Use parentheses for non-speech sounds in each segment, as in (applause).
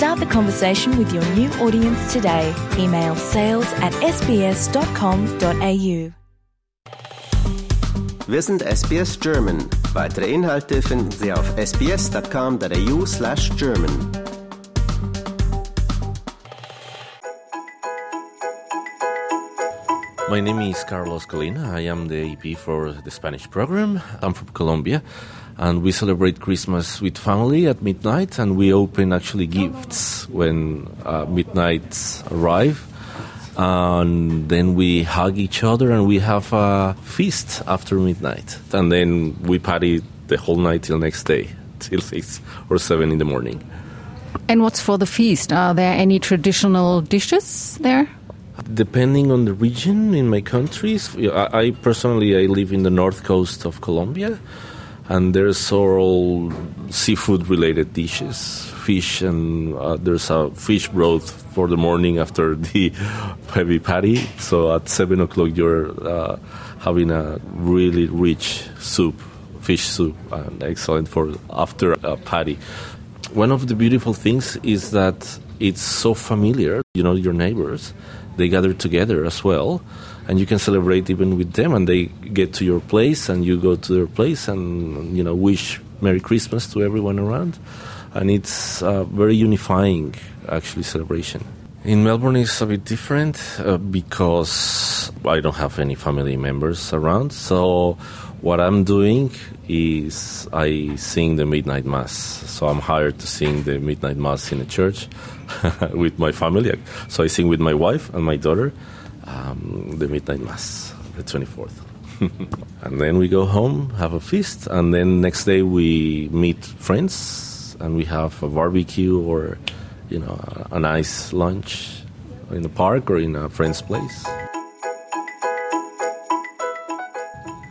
Start the conversation with your new audience today. Email sales at sbs.com.au. Wir sind SBS German. Weitere Inhalte finden Sie auf sbs.com.au My name is Carlos Colina. I am the AP for the Spanish program. I'm from Colombia, and we celebrate Christmas with family at midnight, and we open actually gifts when uh, midnight arrive, and then we hug each other and we have a feast after midnight, and then we party the whole night till next day, (laughs) till six or seven in the morning. And what's for the feast? Are there any traditional dishes there? Depending on the region in my countries, I, I personally I live in the north coast of Colombia, and there's all seafood related dishes, fish, and uh, there's a fish broth for the morning after (laughs) the heavy patty. So at seven o'clock you're uh, having a really rich soup, fish soup, and excellent for after a patty. One of the beautiful things is that it's so familiar. You know your neighbors they gather together as well and you can celebrate even with them and they get to your place and you go to their place and you know wish merry christmas to everyone around and it's a very unifying actually celebration in melbourne it's a bit different uh, because i don't have any family members around so what i'm doing is i sing the midnight mass so i'm hired to sing the midnight mass in a church (laughs) with my family. So I sing with my wife and my daughter um, the midnight mass, the 24th. (laughs) and then we go home, have a feast, and then next day we meet friends and we have a barbecue or, you know, a, a nice lunch in the park or in a friend's place.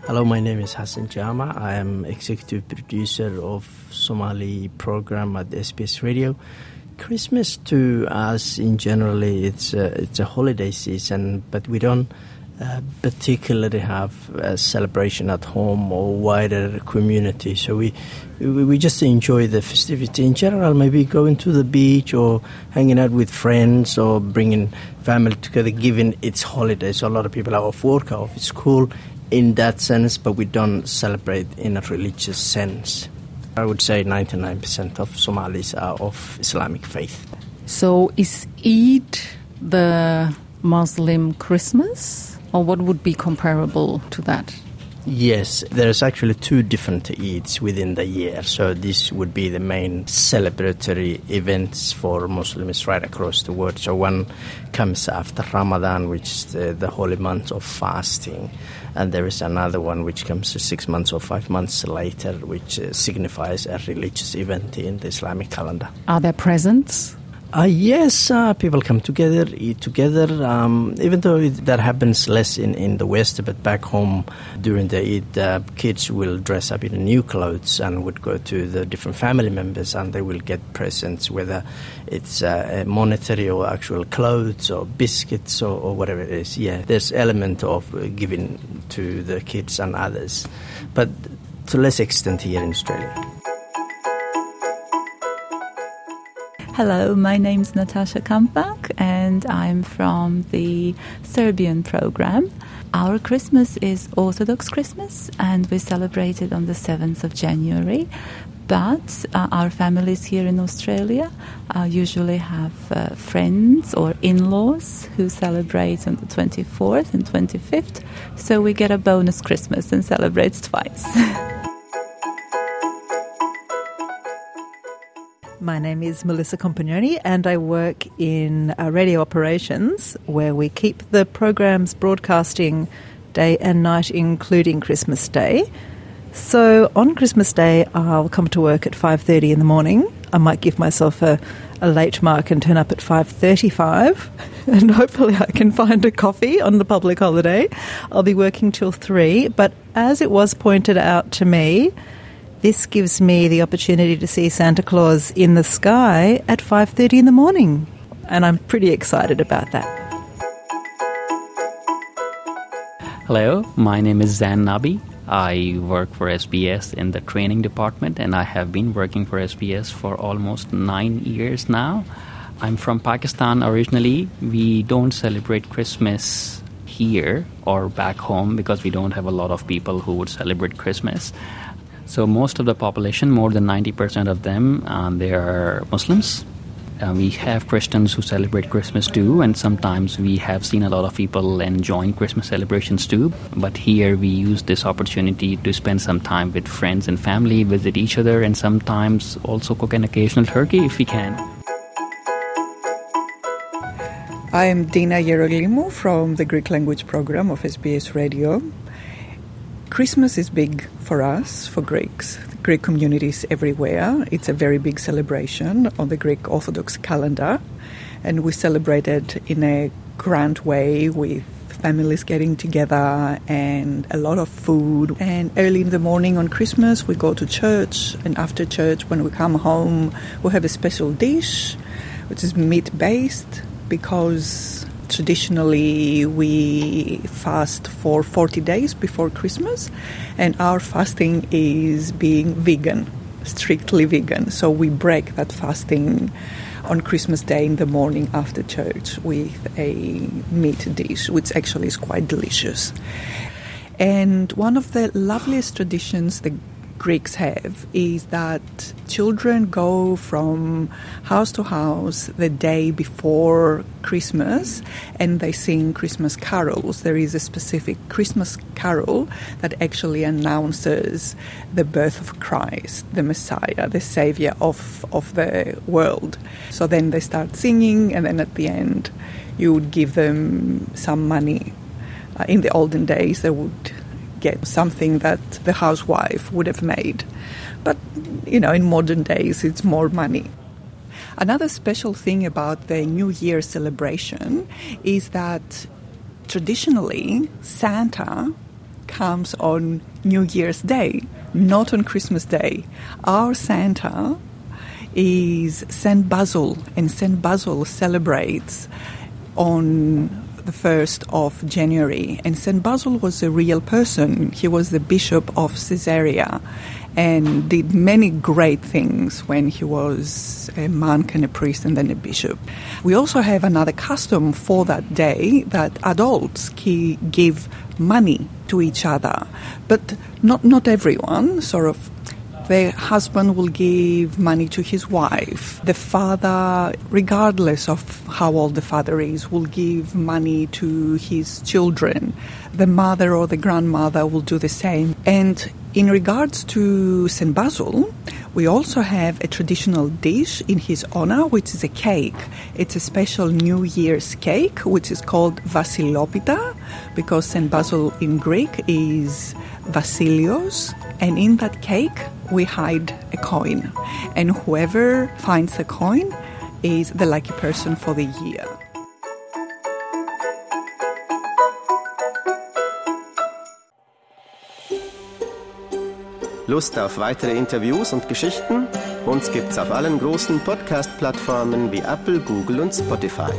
Hello, my name is Hassan Jama. I am executive producer of Somali program at SBS Radio. Christmas to us in generally it's a, it's a holiday season, but we don't uh, particularly have a celebration at home or wider community. So we, we we just enjoy the festivity in general. Maybe going to the beach or hanging out with friends or bringing family together. Given it's holidays, so a lot of people are off work, are off school. In that sense, but we don't celebrate in a religious sense. I would say 99% of Somalis are of Islamic faith. So is Eid the Muslim Christmas? Or what would be comparable to that? Yes, there's actually two different Eids within the year. So this would be the main celebratory events for Muslims right across the world. So one comes after Ramadan, which is the, the holy month of fasting. And there is another one which comes six months or five months later, which uh, signifies a religious event in the Islamic calendar. Are there presents? Uh, yes, uh, people come together, eat together. Um, even though it, that happens less in, in the West, but back home during the Eid, uh, kids will dress up in new clothes and would go to the different family members, and they will get presents, whether it's uh, monetary or actual clothes or biscuits or, or, whatever it is. Yeah, there's element of uh, giving to the kids and others, but to less extent here in Australia. Hello, my name is Natasha Kampak and I'm from the Serbian program. Our Christmas is Orthodox Christmas and we celebrate it on the 7th of January. But uh, our families here in Australia uh, usually have uh, friends or in laws who celebrate on the 24th and 25th. So we get a bonus Christmas and celebrate twice. (laughs) My name is Melissa Compagnoni, and I work in uh, radio operations where we keep the programs broadcasting day and night, including Christmas Day. So on Christmas Day, I'll come to work at 5:30 in the morning. I might give myself a, a late mark and turn up at 5.35 (laughs) and hopefully I can find a coffee on the public holiday. I'll be working till 3. But as it was pointed out to me, this gives me the opportunity to see Santa Claus in the sky at 5.30 in the morning. And I'm pretty excited about that. Hello, my name is Zan Nabi. I work for SBS in the training department, and I have been working for SBS for almost nine years now. I'm from Pakistan originally. We don't celebrate Christmas here or back home because we don't have a lot of people who would celebrate Christmas. So most of the population, more than 90% of them, uh, they are Muslims. Uh, we have Christians who celebrate Christmas too, and sometimes we have seen a lot of people enjoying Christmas celebrations too. But here we use this opportunity to spend some time with friends and family, visit each other, and sometimes also cook an occasional turkey if we can. I am Dina Yeroglimou from the Greek language program of SBS Radio. Christmas is big for us, for Greeks. Greek communities everywhere. It's a very big celebration on the Greek Orthodox calendar, and we celebrate it in a grand way with families getting together and a lot of food. And early in the morning on Christmas, we go to church, and after church, when we come home, we have a special dish which is meat based because traditionally we fast for 40 days before Christmas, and our fasting is being vegan, strictly vegan. So we break that fasting on Christmas Day in the morning after church with a meat dish, which actually is quite delicious. And one of the loveliest traditions the Greeks have is that children go from house to house the day before Christmas and they sing Christmas carols. There is a specific Christmas carol that actually announces the birth of Christ, the Messiah, the Savior of, of the world. So then they start singing, and then at the end, you would give them some money. Uh, in the olden days, they would get something that the housewife would have made. But, you know, in modern days, it's more money. Another special thing about the New Year celebration is that traditionally Santa comes on New Year's Day, not on Christmas Day. Our Santa is St. Basil, and St. Basil celebrates on the 1st of January. And St. Basil was a real person. He was the bishop of Caesarea and did many great things when he was a monk and a priest and then a bishop. We also have another custom for that day that adults give money to each other, but not, not everyone, sort of the husband will give money to his wife. The father, regardless of how old the father is, will give money to his children. The mother or the grandmother will do the same. And in regards to St. Basil, we also have a traditional dish in his honor, which is a cake. It's a special New Year's cake, which is called Vasilopita, because St. Basil in Greek is Vasilios. And in that cake, we hide a coin. And whoever finds the coin is the lucky person for the year. Lust auf weitere Interviews und Geschichten? Uns gibt's auf allen großen Podcast-Plattformen wie Apple, Google und Spotify.